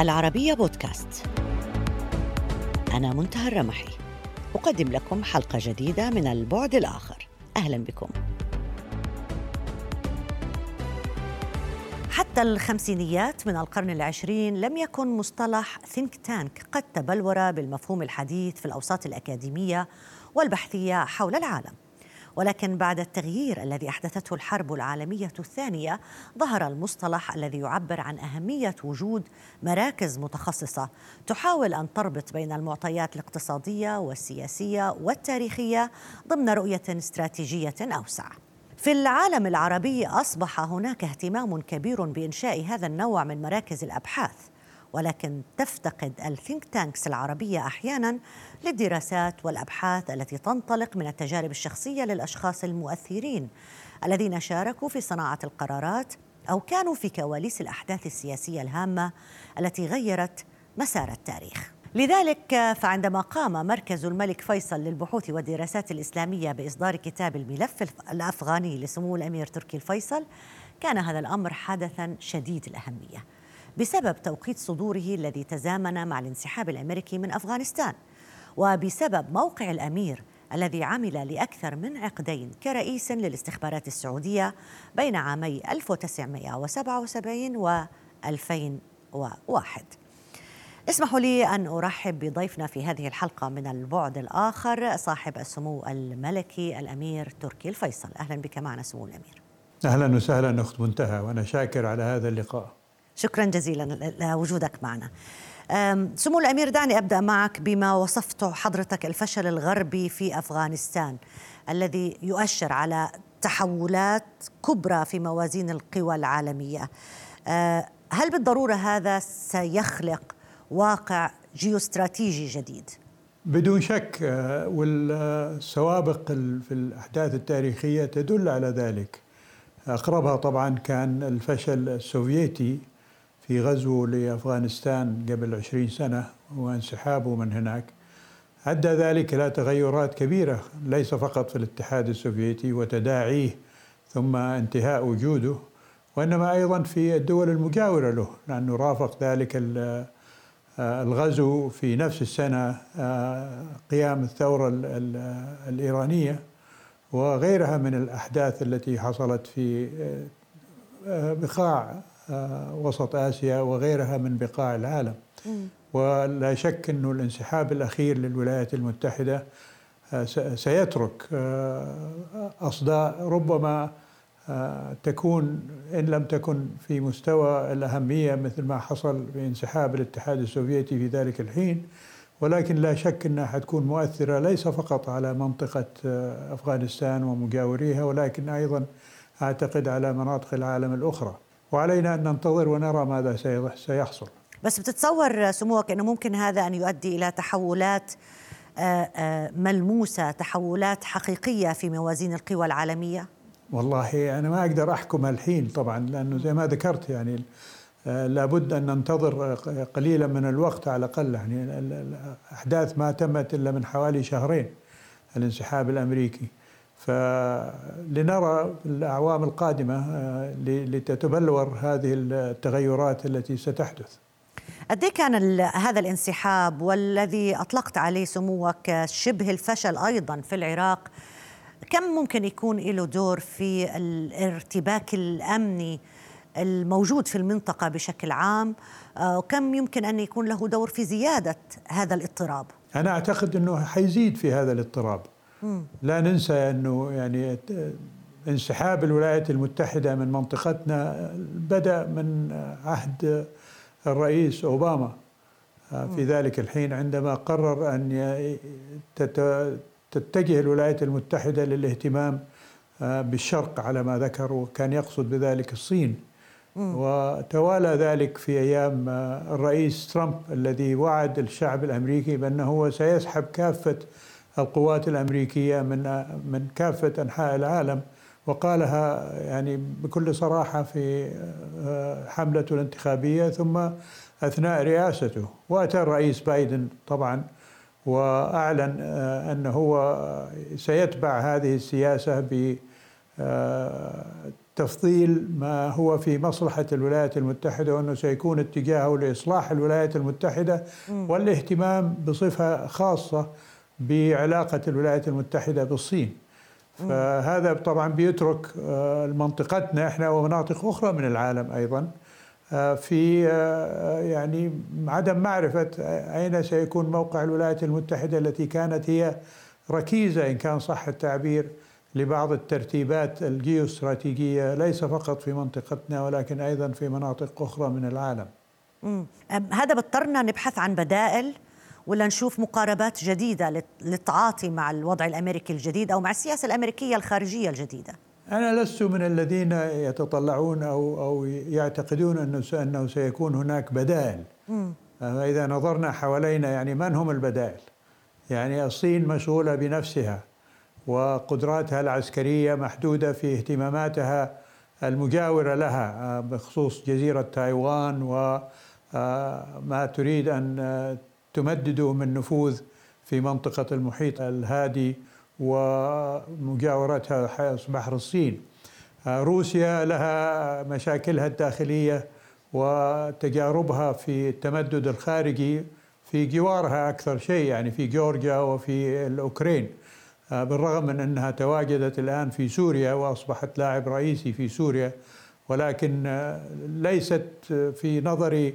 العربية بودكاست. أنا منتهى الرمحي. أقدم لكم حلقة جديدة من البعد الآخر. أهلا بكم. حتى الخمسينيات من القرن العشرين لم يكن مصطلح ثينك تانك قد تبلور بالمفهوم الحديث في الأوساط الأكاديمية والبحثية حول العالم. ولكن بعد التغيير الذي أحدثته الحرب العالمية الثانية ظهر المصطلح الذي يعبر عن أهمية وجود مراكز متخصصة تحاول أن تربط بين المعطيات الاقتصادية والسياسية والتاريخية ضمن رؤية استراتيجية أوسع. في العالم العربي أصبح هناك اهتمام كبير بإنشاء هذا النوع من مراكز الأبحاث ولكن تفتقد الثينك تانكس العربية أحيانا للدراسات والأبحاث التي تنطلق من التجارب الشخصية للأشخاص المؤثرين الذين شاركوا في صناعة القرارات أو كانوا في كواليس الأحداث السياسية الهامة التي غيرت مسار التاريخ. لذلك فعندما قام مركز الملك فيصل للبحوث والدراسات الإسلامية بإصدار كتاب الملف الأفغاني لسمو الأمير تركي الفيصل كان هذا الأمر حدثا شديد الأهمية. بسبب توقيت صدوره الذي تزامن مع الانسحاب الأمريكي من أفغانستان. وبسبب موقع الأمير الذي عمل لأكثر من عقدين كرئيس للاستخبارات السعودية بين عامي 1977 و 2001 اسمحوا لي أن أرحب بضيفنا في هذه الحلقة من البعد الآخر صاحب السمو الملكي الأمير تركي الفيصل. أهلا بك معنا سمو الأمير. أهلا وسهلا أخت منتهى وأنا شاكر على هذا اللقاء. شكرا جزيلا لوجودك معنا. سمو الأمير دعني أبدأ معك بما وصفته حضرتك الفشل الغربي في أفغانستان الذي يؤشر على تحولات كبرى في موازين القوى العالمية. أه، هل بالضرورة هذا سيخلق واقع جيوستراتيجي جديد؟ بدون شك أه، والسوابق في الأحداث التاريخية تدل على ذلك. أقربها طبعا كان الفشل السوفيتي في غزو لأفغانستان قبل عشرين سنة وانسحابه من هناك. أدى ذلك إلى تغيرات كبيرة ليس فقط في الاتحاد السوفيتي وتداعيه ثم انتهاء وجوده وإنما أيضا في الدول المجاورة له لأنه رافق ذلك الغزو في نفس السنة قيام الثورة الإيرانية وغيرها من الأحداث التي حصلت في بقاع آه، وسط آسيا وغيرها من بقاع العالم. ولا شك أنه الانسحاب الأخير للولايات المتحدة آه، سيترك آه، أصداء ربما تكون إن لم تكن في مستوى الأهمية مثل ما حصل بانسحاب الاتحاد السوفيتي في ذلك الحين. ولكن لا شك أنها حتكون مؤثرة ليس فقط على منطقة أفغانستان ومجاوريها ولكن أيضا أعتقد على مناطق العالم الأخرى. وعلينا أن ننتظر ونرى ماذا سيحصل. بس بتتصور سموك أنه ممكن هذا أن يؤدي إلى تحولات آه، آه، ملموسة تحولات حقيقية في موازين القوى العالمية؟ والله أنا ما أقدر أحكم الحين طبعا لأنه زي ما ذكرت يعني آه، لابد أن ننتظر قليلا من الوقت على الأقل. يعني الأحداث ما تمت إلا من حوالي شهرين الانسحاب الأمريكي. فلنرى الأعوام القادمة آه، لتتبلور هذه التغيرات التي ستحدث. قد كان هذا الانسحاب والذي أطلقت عليه سموك شبه الفشل أيضا في العراق كم ممكن يكون له دور في الارتباك الأمني الموجود في المنطقة بشكل عام؟ آه، وكم يمكن أن يكون له دور في زيادة هذا الاضطراب؟ أنا أعتقد أنه حيزيد في هذا الاضطراب. لا ننسى أنه يعني انسحاب الولايات المتحدة من منطقتنا بدأ من عهد الرئيس أوباما. في ذلك الحين عندما قرر أن تتجه الولايات المتحدة للاهتمام بالشرق على ما ذكر وكان يقصد بذلك الصين. وتوالى ذلك في أيام الرئيس ترامب الذي وعد الشعب الأمريكي بأنه سيسحب كافة القوات الأمريكية من من كافة أنحاء العالم وقالها يعني بكل صراحة في آه، حملته الانتخابية ثم أثناء رئاسته. وأتى الرئيس بايدن طبعا وأعلن آه، أنه هو سيتبع هذه السياسة ب آه، ما هو في مصلحة الولايات المتحدة وأنه سيكون اتجاهه لإصلاح الولايات المتحدة والاهتمام بصفة خاصة بعلاقة الولايات المتحدة بالصين. فهذا طبعا بيترك آه، منطقتنا إحنا ومناطق أخرى من العالم أيضا. آه، في آه، يعني عدم معرفة أين سيكون موقع الولايات المتحدة التي كانت هي ركيزة إن كان صح التعبير لبعض الترتيبات الجيوستراتيجية ليس فقط في منطقتنا ولكن أيضا في مناطق أخرى من العالم. هذا بضطرنا نبحث عن بدائل ولا نشوف مقاربات جديدة للتعاطي مع الوضع الأمريكي الجديد أو مع السياسة الامرريكيه الخارجية الجديدة؟ أنا لست من الذين يتطلعون أو أو يعتقدون أنه أنه سيكون هناك بدائل. إذا نظرنا حوالينا يعني من هم البدائل؟ يعني الصين مشغولة بنفسها وقدراتها العسكرية محدودة في اهتماماتها المجاورة لها بخصوص جزيرة تايوان وما تريد أن تمدده من نفوذ في منطقة المحيط الهادي ومجاورتها بحر الصين. روسيا لها مشاكلها الداخلية وتجاربها في التمدد الخارجي في جوارها أكثر شيء يعني في جورجيا وفي الأوكرين. بالرغم من أنها تواجدت الآن في سوريا وأصبحت لاعب رئيسي في سوريا ولكن ليست في نظري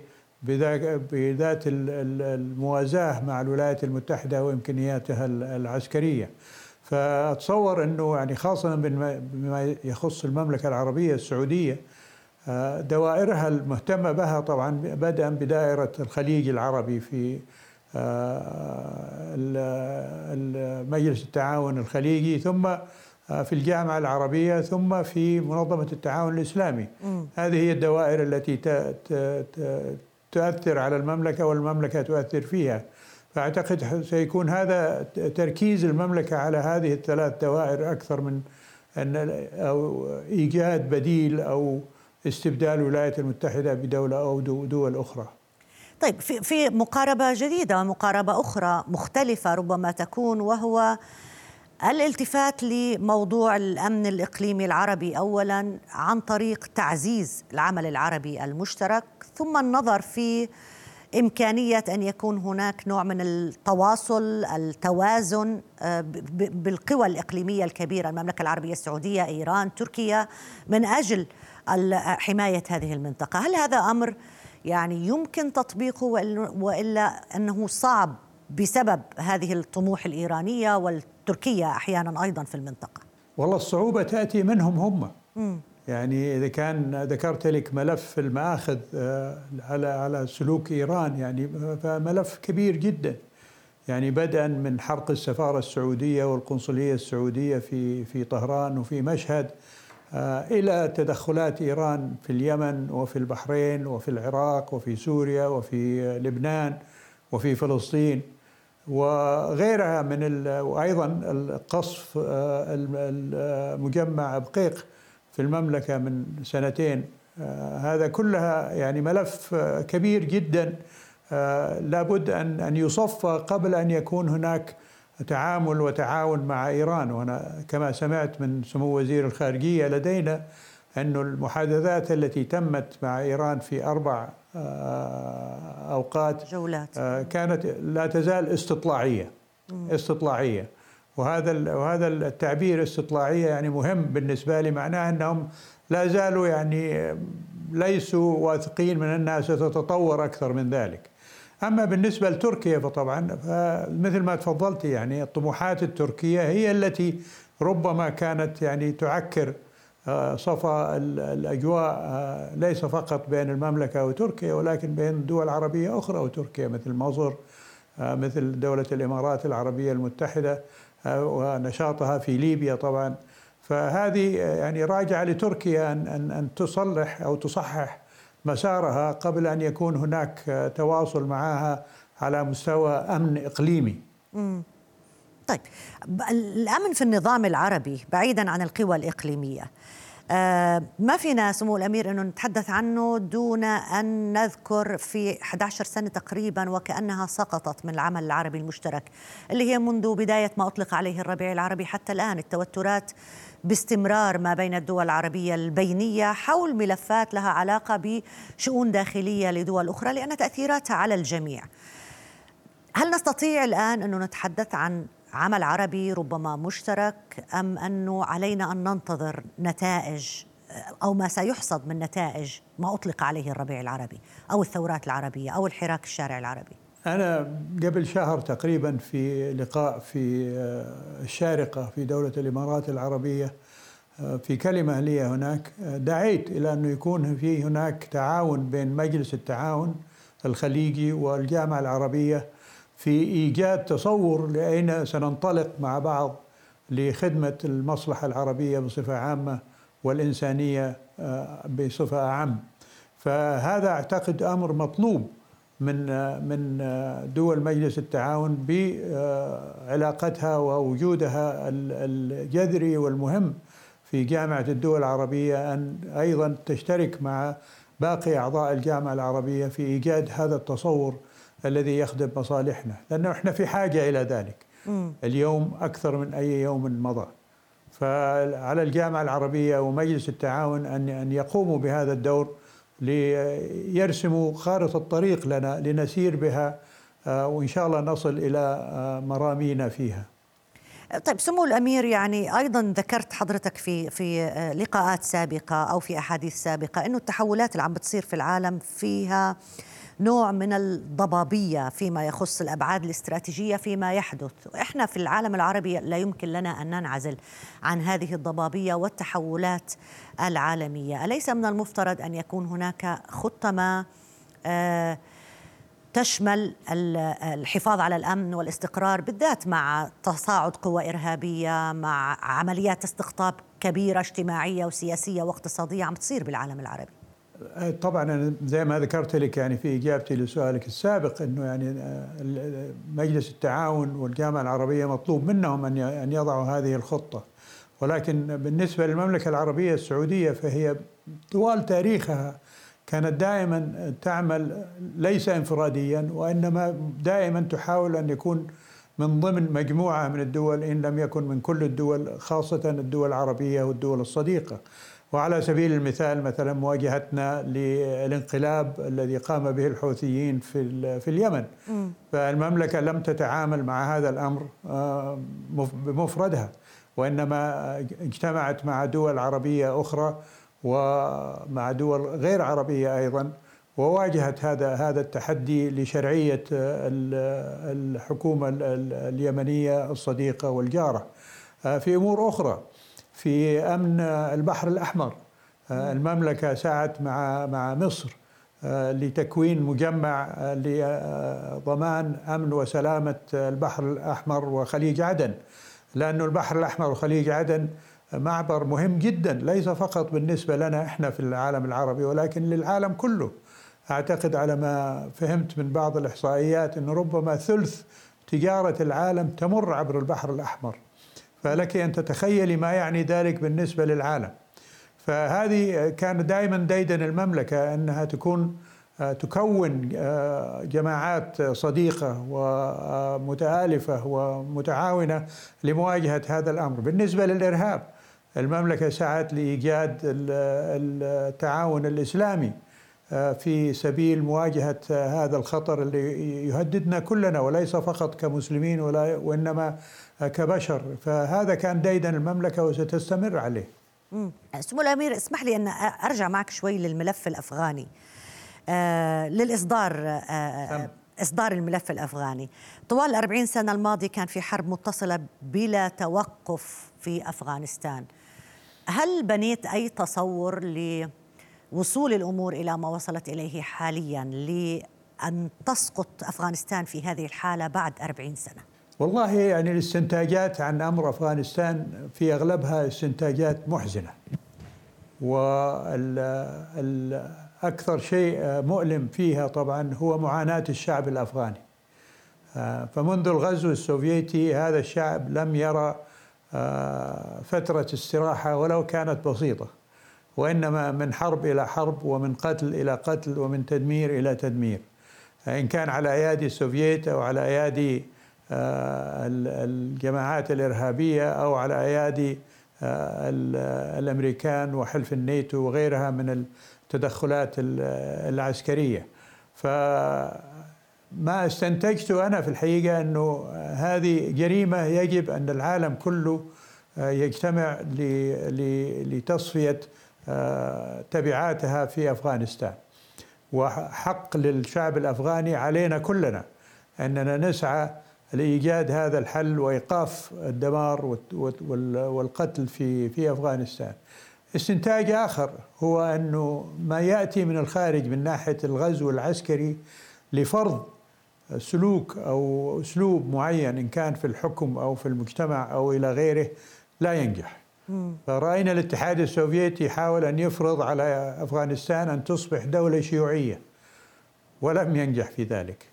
بذات الموازاة مع الولايات المتحدة وإمكانياتها العسكرية. فأتصور إنه يعني خاصة بما يخص المملكة العربية السعودية آه، دوائرها المهتمة بها طبعا بدءا بدائرة الخليج العربي في آه، مجلس التعاون الخليجي ثم آه، في الجامعة العربية ثم في منظمة التعاون الإسلامي م. هذه هي الدوائر التي تؤثر على المملكة والمملكة تؤثر فيها. فأعتقد سيكون هذا تركيز المملكة على هذه الثلاث دوائر أكثر من أن أو إيجاد بديل أو استبدال الولايات المتحدة بدولة أو دول أخرى. طيب في في مقاربة جديدة ومقاربة أخرى مختلفة ربما تكون وهو الالتفات لموضوع الأمن الإقليمي العربي اولا عن طريق تعزيز العمل العربي المشترك ثم النظر في إمكانية أن يكون هناك نوع من التواصل التوازن آه، بالقوى الإقليمية الكبيرة المملكة العربية السعودية إيران تركيا من أجل حماية هذه المنطقة. هل هذا أمر يعني يمكن تطبيقه وإلا أنه صعب بسبب هذه الطموح الإيرانية والتركية أحيانا أيضا في المنطقة. والله الصعوبة تأتي منهم هم. م. يعني إذا كان ذكرت لك ملف المآخذ آه، على على سلوك إيران يعني فملف كبير جدا. يعني بدءا من حرق السفارة السعودية والقنصلية السعودية في في طهران وفي مشهد آه، إلى تدخلات إيران في اليمن وفي البحرين وفي العراق وفي سوريا وفي لبنان وفي فلسطين. وغيرها من وأيضا القصف آه، مجمع بقيق في المملكة من سنتين آه، هذا كلها يعني ملف آه، كبير جدا لابد أن أن يصفى قبل أن يكون هناك تعامل وتعاون مع إيران. وأنا كما سمعت من سمو وزير الخارجية لدينا أن المحادثات التي تمت مع إيران في أربع آه، أوقات جولات. آه، كانت لا تزال استطلاعية استطلاعية. وهذا وهذا التعبير استطلاعية يعني مهم بالنسبة لي معناه أنهم لا زالوا يعني ليسوا واثقين من أنها ستتطور أكثر من ذلك. أما بالنسبة لتركيا فطبعا مثل ما تفضلت يعني الطموحات التركية هي التي ربما كانت يعني تعكر صفى الأجواء آه، ليس فقط بين المملكة وتركيا ولكن بين دول عربية أخرى وتركيا مثل مصر آه، مثل دولة الإمارات العربية المتحدة آه، ونشاطها في ليبيا طبعا. فهذه يعني راجعة لتركيا أن, أن, أن تصلح أو تصحح مسارها قبل أن يكون هناك تواصل معها على مستوى أمن إقليمي. طيب الأمن في النظام العربي بعيدا عن القوى الإقليمية آه، ما فينا سمو الأمير أنه نتحدث عنه دون أن نذكر في 11 سنة تقريبا وكأنها سقطت من العمل العربي المشترك اللي هي منذ بداية ما أطلق عليه الربيع العربي حتى الآن التوترات باستمرار ما بين الدول العربية البينية حول ملفات لها علاقة بشؤون داخلية لدول أخرى لأن تأثيراتها على الجميع. هل نستطيع الآن أنه نتحدث عن عمل عربي ربما مشترك أم أنه علينا أن ننتظر نتائج أو ما سيحصد من نتائج ما أطلق عليه الربيع العربي أو الثورات العربية أو الحراك الشارع العربي. أنا قبل شهر تقريبا في لقاء في الشارقة في دولة الإمارات العربية في كلمة لي هناك دعيت إلى انه يكون في هناك تعاون بين مجلس التعاون الخليجي والجامعة العربية في إيجاد تصور لأين سننطلق مع بعض لخدمة المصلحة العربية بصفة عامة والإنسانية آه، بصفة اعم فهذا أعتقد أمر مطلوب من آه، من آه، دول مجلس التعاون بعلاقتها ووجودها الجذري والمهم في جامعة الدول العربية أن أيضا تشترك مع باقي أعضاء الجامعة العربية في إيجاد هذا التصور الذي يخدم مصالحنا لأنه إحنا في حاجة إلى ذلك. م. اليوم أكثر من أي يوم مضى. فعلى الجامعة العربية ومجلس التعاون أن أن يقوموا بهذا الدور ليرسموا خارطة الطريق لنا لنسير بها آه، وإن شاء الله نصل إلى آه، مرامينا فيها. طيب سمو الأمير يعني أيضا ذكرت حضرتك في في آه، لقاءات سابقة أو في أحاديث سابقة إنه التحولات اللي عم بتصير في العالم فيها نوع من الضبابية فيما يخص الأبعاد الاستراتيجية فيما يحدث، إحنا في العالم العربي لا يمكن لنا أن ننعزل عن هذه الضبابية والتحولات العالمية، أليس من المفترض أن يكون هناك خطه ما آه تشمل الحفاظ على الأمن والاستقرار بالذات مع تصاعد قوى إرهابية مع عمليات استقطاب كبيرة اجتماعية وسياسية واقتصادية عم تصير بالعالم العربي؟ طبعا أنا زي ما ذكرت لك يعني في إجابتي لسؤالك السابق إنه يعني آه، مجلس التعاون والجامعة العربية مطلوب منهم أن أن يضعوا هذه الخطة ولكن بالنسبة للمملكة العربية السعودية فهي طوال تاريخها كانت دائما تعمل ليس انفراديا وإنما دائما تحاول أن يكون من ضمن مجموعة من الدول إن لم يكن من كل الدول خاصة الدول العربية والدول الصديقة. وعلى سبيل المثال مثلا مواجهتنا للانقلاب الذي قام به الحوثيين في في اليمن. فالمملكة لم تتعامل مع هذا الأمر آه، بمفردها وإنما اجتمعت مع دول عربية أخرى ومع دول غير عربية أيضا وواجهت هذا هذا التحدي لشرعية الحكومة اليمنية الصديقة والجارة. آه، في أمور أخرى. في أمن البحر الأحمر. آه، المملكة سعت مع مع مصر آه، لتكوين مجمع آه، لضمان أمن وسلامة البحر الأحمر وخليج عدن. لأن البحر الأحمر وخليج عدن معبر مهم جدا ليس فقط بالنسبة لنا إحنا في العالم العربي ولكن للعالم كله. أعتقد على ما فهمت من بعض الإحصائيات انه ربما ثلث تجارة العالم تمر عبر البحر الأحمر. فلك أن تتخيلي ما يعني ذلك بالنسبة للعالم. فهذه كان دائما ديدن المملكة أنها تكون آه، تكون آه، جماعات صديقة ومتآلفة ومتعاونة لمواجهة هذا الأمر. بالنسبة للإرهاب المملكة سعت لإيجاد التعاون الإسلامي. في سبيل مواجهة هذا الخطر اللي يهددنا كلنا وليس فقط كمسلمين ولا وإنما كبشر. فهذا كان ديدن المملكة وستستمر عليه. سمو الأمير اسمح لي أن أرجع معك شوي للملف الأفغاني. آه للإصدار آه إصدار الملف الأفغاني. طوال الأربعين سنة الماضية كان في حرب متصلة بلا توقف في أفغانستان. هل بنيت أي تصور لوصول الأمور إلى ما وصلت إليه حاليا لأن تسقط أفغانستان في هذه الحالة بعد أربعين سنة؟ والله يعني الاستنتاجات عن أمر أفغانستان في أغلبها استنتاجات محزنة. والاكثر شيء مؤلم فيها طبعا هو معاناة الشعب الأفغاني. فمنذ الغزو السوفيتي هذا الشعب لم يرى فترة استراحة ولو كانت بسيطة. وإنما من حرب إلى حرب ومن قتل إلى قتل ومن تدمير إلى تدمير. إن كان على أيادي السوفييت أو على أيادي آه، الجماعات الإرهابية أو على أيادي آه، الأمريكان وحلف الناتو وغيرها من التدخلات العسكرية. فما استنتجته أنا في الحقيقة أنه هذه جريمة يجب أن العالم كله آه، يجتمع لتصفية تبعاتها في أفغانستان وحق للشعب الأفغاني علينا كلنا أننا نسعى لإيجاد هذا الحل وإيقاف الدمار والقتل في في أفغانستان. استنتاج آخر هو أنه ما يأتي من الخارج من ناحية الغزو العسكري لفرض سلوك أو أسلوب معين إن كان في الحكم أو في المجتمع أو إلى غيره لا ينجح. فرأينا الاتحاد السوفيتي يحاول أن يفرض على أفغانستان أن تصبح دولة شيوعية ولم ينجح في ذلك.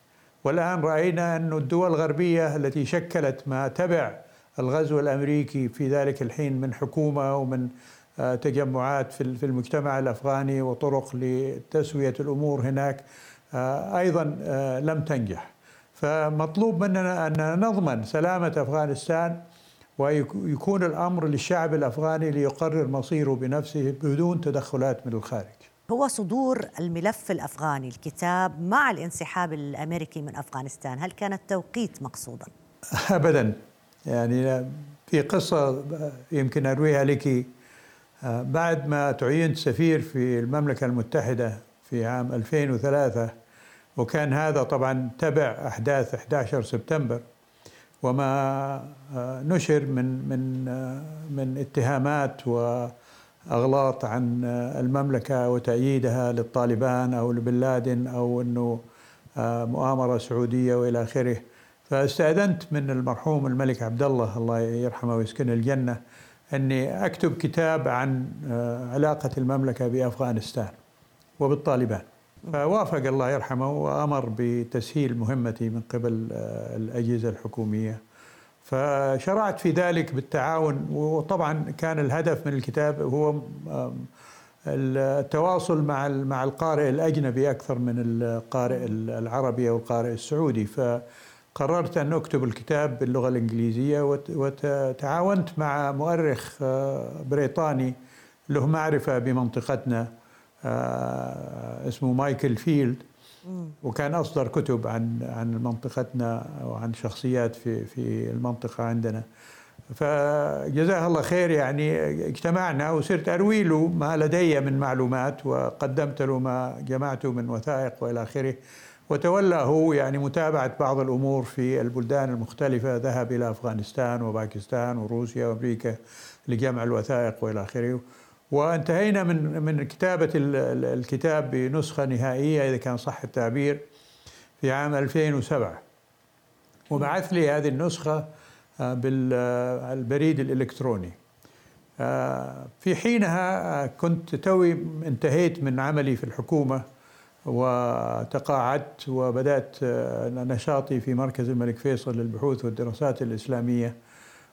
والآن رأينا أن الدول الغربية التي شكلت ما تبع الغزو الأمريكي في ذلك الحين من حكومة ومن آه، تجمعات في المجتمع الأفغاني وطرق لتسوية الأمور هناك آه، أيضا آه، لم تنجح فمطلوب مننا أن نضمن سلامة أفغانستان ويكون الأمر للشعب الأفغاني ليقرر مصيره بنفسه بدون تدخلات من الخارج. هو صدور الملف الأفغاني الكتاب مع الانسحاب الأمريكي من أفغانستان، هل كان التوقيت مقصودا؟ ابدا. يعني في قصة يمكن أرويها لك. بعد ما تعينت سفير في المملكة المتحدة في عام 2003 وكان هذا طبعا تبع أحداث 11 سبتمبر وما نشر من من من اتهامات و اغلاط عن المملكة وتأييدها للطالبان أو لبن لادن أو إنه آه، مؤامرة سعودية وإلى آخره. فاستأذنت من المرحوم الملك عبد الله الله يرحمه ويسكن الجنة إني أكتب كتاب عن آه، علاقة المملكة بأفغانستان وبالطالبان. فوافق الله يرحمه وأمر بتسهيل مهمتي من قبل آه، الأجهزة الحكومية. فشرعت في ذلك بالتعاون وطبعا كان الهدف من الكتاب هو التواصل مع مع القارئ الأجنبي أكثر من القارئ العربي أو القارئ السعودي. فقررت أن أكتب الكتاب باللغة الإنجليزية وتعاونت مع مؤرخ آه، بريطاني له معرفة بمنطقتنا. اسمه مايكل فيلد وكان أصدر كتب عن عن منطقتنا وعن شخصيات في في المنطقة عندنا. فجزاه الله خير يعني اجتمعنا وصرت أروي له ما لدي من معلومات وقدمت له ما جمعته من وثائق وإلى آخره. وتولى هو يعني متابعة بعض الأمور في البلدان المختلفة ذهب إلى أفغانستان وباكستان وروسيا وأمريكا لجمع الوثائق وإلى آخره. وانتهينا من من كتابة الكتاب بنسخة نهائية إذا كان صح التعبير في عام 2007 وبعث لي هذه النسخة آه، بالبريد الإلكتروني. آه، في حينها آه، كنت توي انتهيت من عملي في الحكومة وتقاعدت وبدأت نشاطي في مركز الملك فيصل للبحوث والدراسات الإسلامية.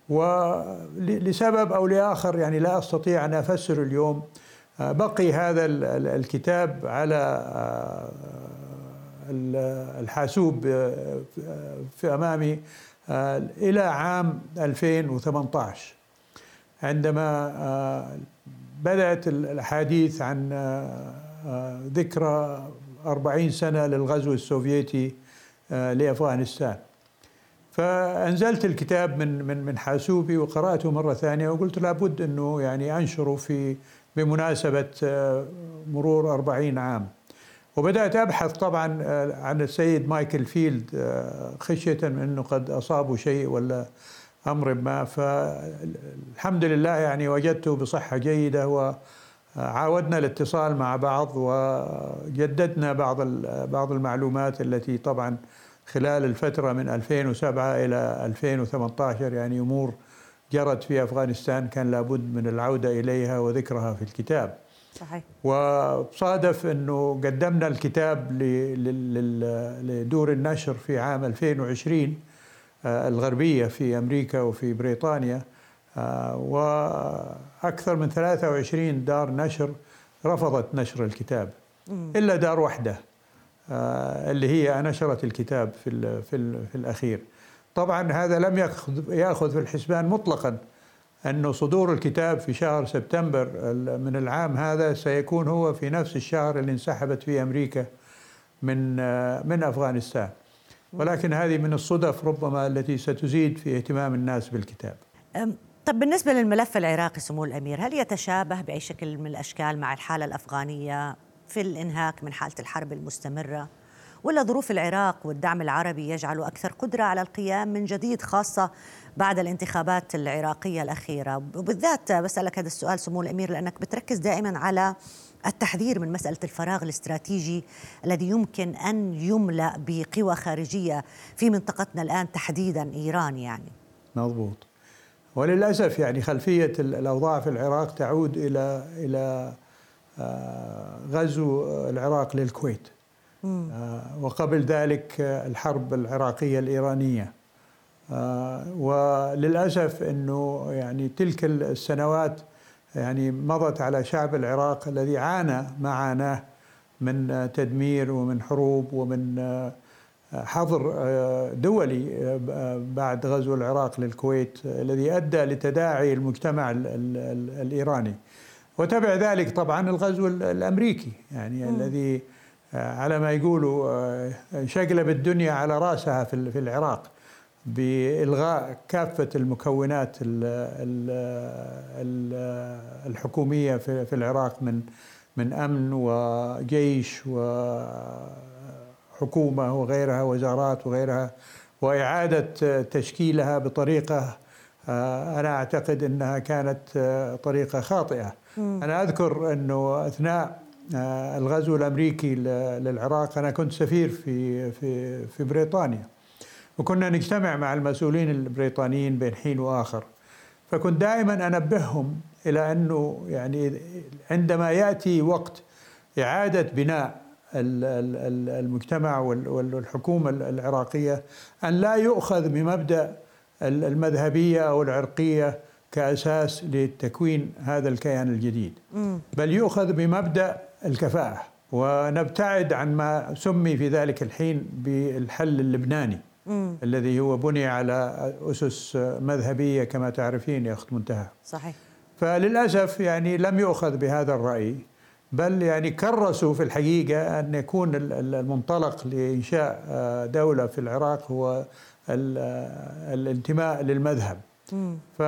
ولسبب أو لآخر يعني لا أستطيع أن أفسر اليوم آه، بقي هذا الكتاب على آه، الحاسوب آه، في أمامي إلى عام 2018 عندما بدأت الاحاديث عن ذكرى 40 سنة للغزو السوفيتي لأفغانستان. فأنزلت الكتاب من من من حاسوبي وقرأته مرة ثانية وقلت لابد أنه يعني أنشره في بمناسبة آه، مرور 40 عام. وبدأت أبحث طبعا آه، عن السيد مايكل فيلد آه، خشية من أنه قد أصابه شيء ولا أمر ما. فالحمد لله يعني وجدته بصحة جيدة وعاودنا الاتصال مع بعض وجددنا بعض بعض المعلومات التي طبعا خلال الفترة من 2007 إلى 2018 يعني أمور جرت في أفغانستان كان لابد من العودة إليها وذكرها في الكتاب. صحيح. وصادف أنه قدمنا الكتاب لدور النشر في عام 2020 آه، الغربية في أمريكا وفي بريطانيا وأكثر من 23 دار نشر رفضت نشر الكتاب. إلا دار واحدة اللي هي نشرت الكتاب في, في, في الأخير. طبعا هذا لم يأخذ, يأخذ في الحسبان مطلقا أن صدور الكتاب في شهر سبتمبر من العام هذا سيكون هو في نفس الشهر اللي انسحبت فيه أمريكا من من أفغانستان. ولكن هذه من الصدف ربما التي ستزيد في اهتمام الناس بالكتاب. طب بالنسبة للملف العراقي سمو الأمير هل يتشابه بأي شكل من الأشكال مع الحالة الأفغانية؟ في الإنهاك من حالة الحرب المستمرة ولا ظروف العراق والدعم العربي يجعله أكثر قدرة على القيام من جديد خاصة بعد الانتخابات العراقية الأخيرة. وبالذات بسألك هذا السؤال سمو الأمير لأنك بتركز دائما على التحذير من مسألة الفراغ الاستراتيجي الذي يمكن أن يملأ بقوى خارجية في منطقتنا الآن تحديدا إيران يعني. مضبوط. وللأسف يعني خلفية الأوضاع في العراق تعود إلى آه، غزو العراق للكويت. آه، وقبل ذلك الحرب العراقية الإيرانية. آه، وللأسف أنه يعني تلك السنوات يعني مضت على شعب العراق الذي عانى معاناه من تدمير ومن حروب ومن حظر دولي بعد غزو العراق للكويت الذي أدى لتداعي المجتمع الإيراني. وتبع ذلك طبعا الغزو الأمريكي يعني م. الذي على ما يقولوا شقلب الدنيا على رأسها في العراق بإلغاء كافة المكونات الحكومية في العراق من من أمن وجيش وحكومة وغيرها وزارات وغيرها وإعادة تشكيلها بطريقة أنا أعتقد إنها كانت طريقة خاطئة. أنا أذكر إنه أثناء الغزو الأمريكي للعراق أنا كنت سفير في في في بريطانيا. وكنا نجتمع مع المسؤولين البريطانيين بين حين وآخر. فكنت دائما أنبههم إلى أنه يعني عندما يأتي وقت إعادة بناء المجتمع والحكومة العراقية أن لا يؤخذ بمبدأ المذهبية أو العرقية كأساس لتكوين هذا الكيان الجديد. بل يؤخذ بمبدأ الكفاءة ونبتعد عن ما سمي في ذلك الحين بالحل اللبناني مم. الذي هو بني على أسس مذهبية كما تعرفين يا أخت منتهى. صحيح. فللأسف يعني لم يؤخذ بهذا الرأي بل يعني كرسوا في الحقيقة أن يكون المنطلق لإنشاء دولة في العراق هو الانتماء للمذهب. ف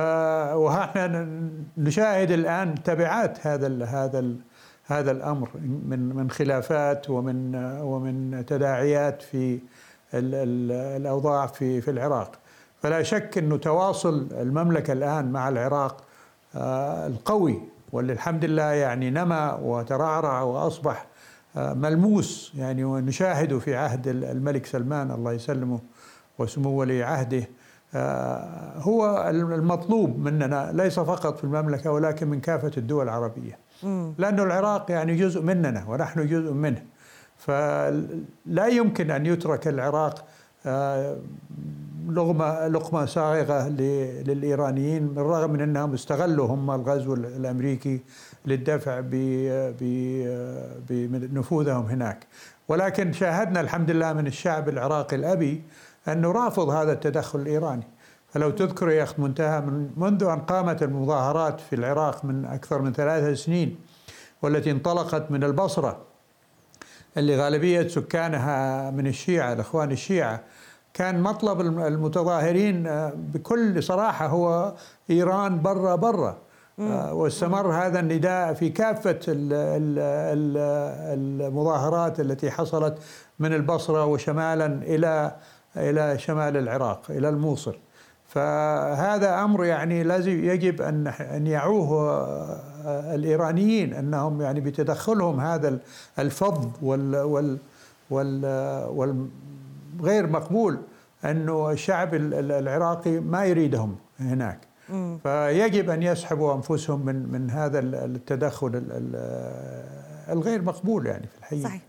ونحن نشاهد الآن تبعات هذا هذا هذا الأمر من من خلافات ومن ومن تداعيات في الأوضاع في في العراق. فلا شك أنه تواصل المملكة الآن مع العراق آه، القوي واللي الحمد لله يعني نما وترعرع وأصبح آه، ملموس يعني ونشاهده في عهد الملك سلمان الله يسلمه. وسمو ولي عهده. آه، هو المطلوب مننا ليس فقط في المملكة ولكن من كافة الدول العربية. لأن العراق يعني جزء مننا ونحن جزء منه. فلا يمكن أن يترك العراق آه، لقمة صاغرة للإيرانيين بالرغم من أنهم استغلوا هم الغزو الأمريكي للدفع بنفوذهم هناك. ولكن شاهدنا الحمد لله من الشعب العراقي الأبي أنه رافض هذا التدخل الإيراني. فلو تذكر يا أخت منتهى من منذ أن قامت المظاهرات في العراق من أكثر من ثلاث سنين والتي انطلقت من البصرة اللي غالبية سكانها من الشيعة الإخوان الشيعة كان مطلب المتظاهرين آه، بكل صراحة هو إيران برا برا. آه، واستمر هذا النداء في كافة المظاهرات التي حصلت من البصرة وشمالا إلى إلى شمال العراق إلى الموصل. فهذا أمر يعني لازم يجب أن أن يعوه آه، الإيرانيين أنهم يعني بتدخلهم هذا الفظ وال وال وال والغير مقبول أنه الشعب العراقي ما يريدهم هناك. فيجب أن يسحبوا أنفسهم من من هذا التدخل الغير مقبول يعني في الحقيقة. صحيح.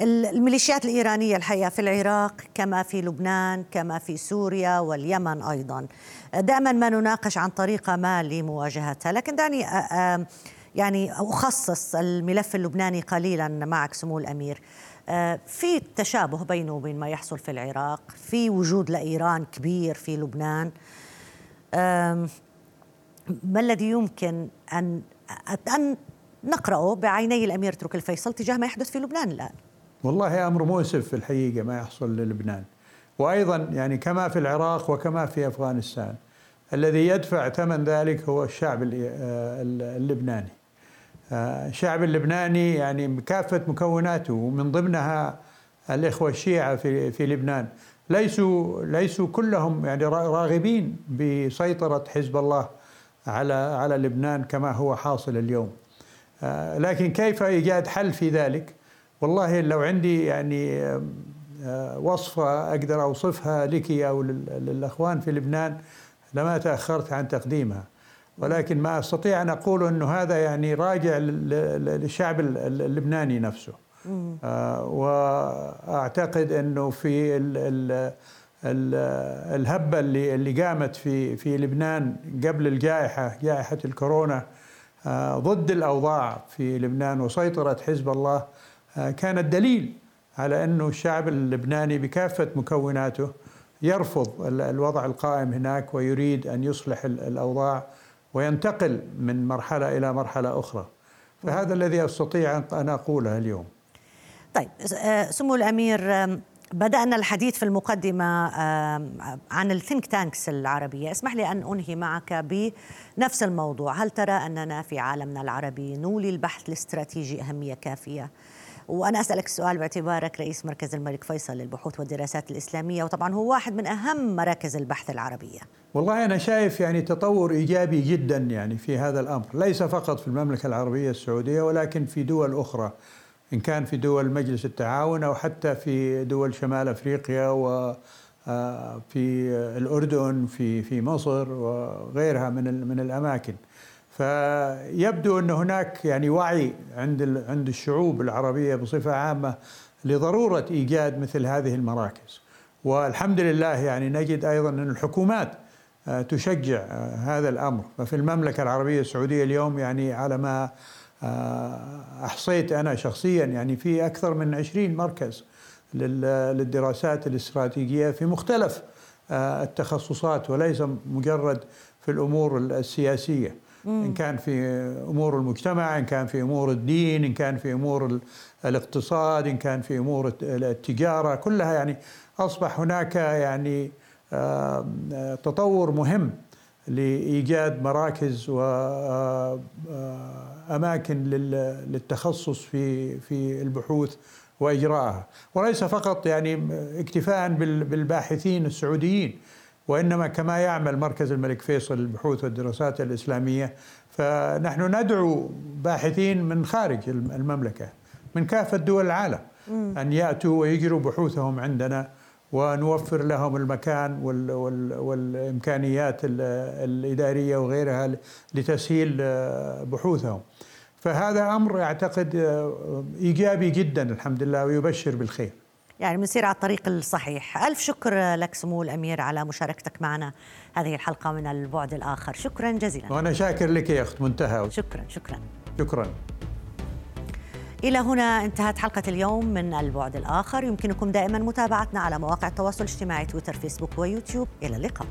الميليشيات الإيرانية الحقيقة في العراق كما في لبنان كما في سوريا واليمن أيضا. دائما ما نناقش عن طريقة ما لمواجهتها. لكن دعني يعني أخصص الملف اللبناني قليلا معك سمو الأمير. في تشابه بينه وبين ما يحصل في العراق في وجود لإيران كبير في لبنان. ما الذي يمكن أن أن نقرأه بعيني الأمير ترك الفيصل تجاه ما يحدث في لبنان الآن؟ والله أمر مؤسف في الحقيقة ما يحصل للبنان. وأيضا يعني كما في العراق وكما في أفغانستان الذي يدفع ثمن ذلك هو الشعب اللبناني. الشعب اللبناني يعني بكافة مكوناته ومن ضمنها الإخوة الشيعة في في لبنان. ليسوا ليسوا كلهم يعني راغبين بسيطرة حزب الله على على لبنان كما هو حاصل اليوم. لكن كيف إيجاد حل في ذلك؟ والله لو عندي يعني وصفة أقدر أوصفها لك أو للأخوان في لبنان لما تأخرت عن تقديمها. ولكن ما أستطيع أن أقول انه هذا يعني راجع للشعب اللبناني نفسه. آه وأعتقد إنه في ال ال ال الهبة اللي اللي قامت في في لبنان قبل الجائحة جائحة الكورونا آه ضد الأوضاع في لبنان وسيطره حزب الله آه كانت دليل على انه الشعب اللبناني بكافة مكوناته يرفض الوضع القائم هناك ويريد أن يصلح الأوضاع وينتقل من مرحلة إلى مرحلة أخرى. فهذا الذي أستطيع ان أقوله اليوم. طيب سمو الأمير بدأنا الحديث في المقدمة عن الثينك تانكس العربية. اسمح لي أن أنهي معك بنفس الموضوع. هل ترى أننا في عالمنا العربي نولي البحث الاستراتيجي أهمية كافية؟ وأنا أسألك السؤال باعتبارك رئيس مركز الملك فيصل للبحوث والدراسات الإسلامية وطبعا هو واحد من أهم مراكز البحث العربية. والله أنا شايف يعني تطور إيجابي جدا يعني في هذا الأمر ليس فقط في المملكة العربية السعودية ولكن في دول أخرى إن كان في دول مجلس التعاون أو حتى في دول شمال أفريقيا و في الأردن في في مصر وغيرها من من الأماكن. فيبدو أن هناك يعني وعي عند عند الشعوب العربية بصفة عامة لضرورة إيجاد مثل هذه المراكز. والحمد لله يعني نجد أيضا أن الحكومات تشجع هذا الأمر. ففي المملكة العربية السعودية اليوم يعني على ما أحصيت أنا شخصيا يعني في أكثر من 20 مركز للدراسات الاستراتيجية في مختلف التخصصات وليس مجرد في الأمور السياسية. إن كان في أمور المجتمع إن كان في أمور الدين إن كان في أمور الاقتصاد إن كان في أمور التجارة كلها يعني أصبح هناك يعني تطور مهم لإيجاد مراكز واماكن للتخصص في في البحوث وإجراءها. وليس فقط يعني اكتفاء بالباحثين السعوديين. وإنما كما يعمل مركز الملك فيصل للبحوث والدراسات الإسلامية فنحن ندعو باحثين من خارج المملكة من كافة دول العالم أن يأتوا ويجروا بحوثهم عندنا ونوفر لهم المكان وال وال والإمكانيات الإدارية وغيرها لتسهيل بحوثهم. فهذا أمر أعتقد إيجابي جدا الحمد لله ويبشر بالخير. يعني بنصير على الطريق الصحيح، ألف شكر لك سمو الأمير على مشاركتك معنا هذه الحلقة من البعد الآخر، شكرا جزيلا. وأنا شاكر لك يا أخت منتهى. شكرا شكرا. شكرا. إلى هنا انتهت حلقة اليوم من البعد الآخر يمكنكم دائما متابعتنا على مواقع التواصل الاجتماعي تويتر فيسبوك ويوتيوب إلى اللقاء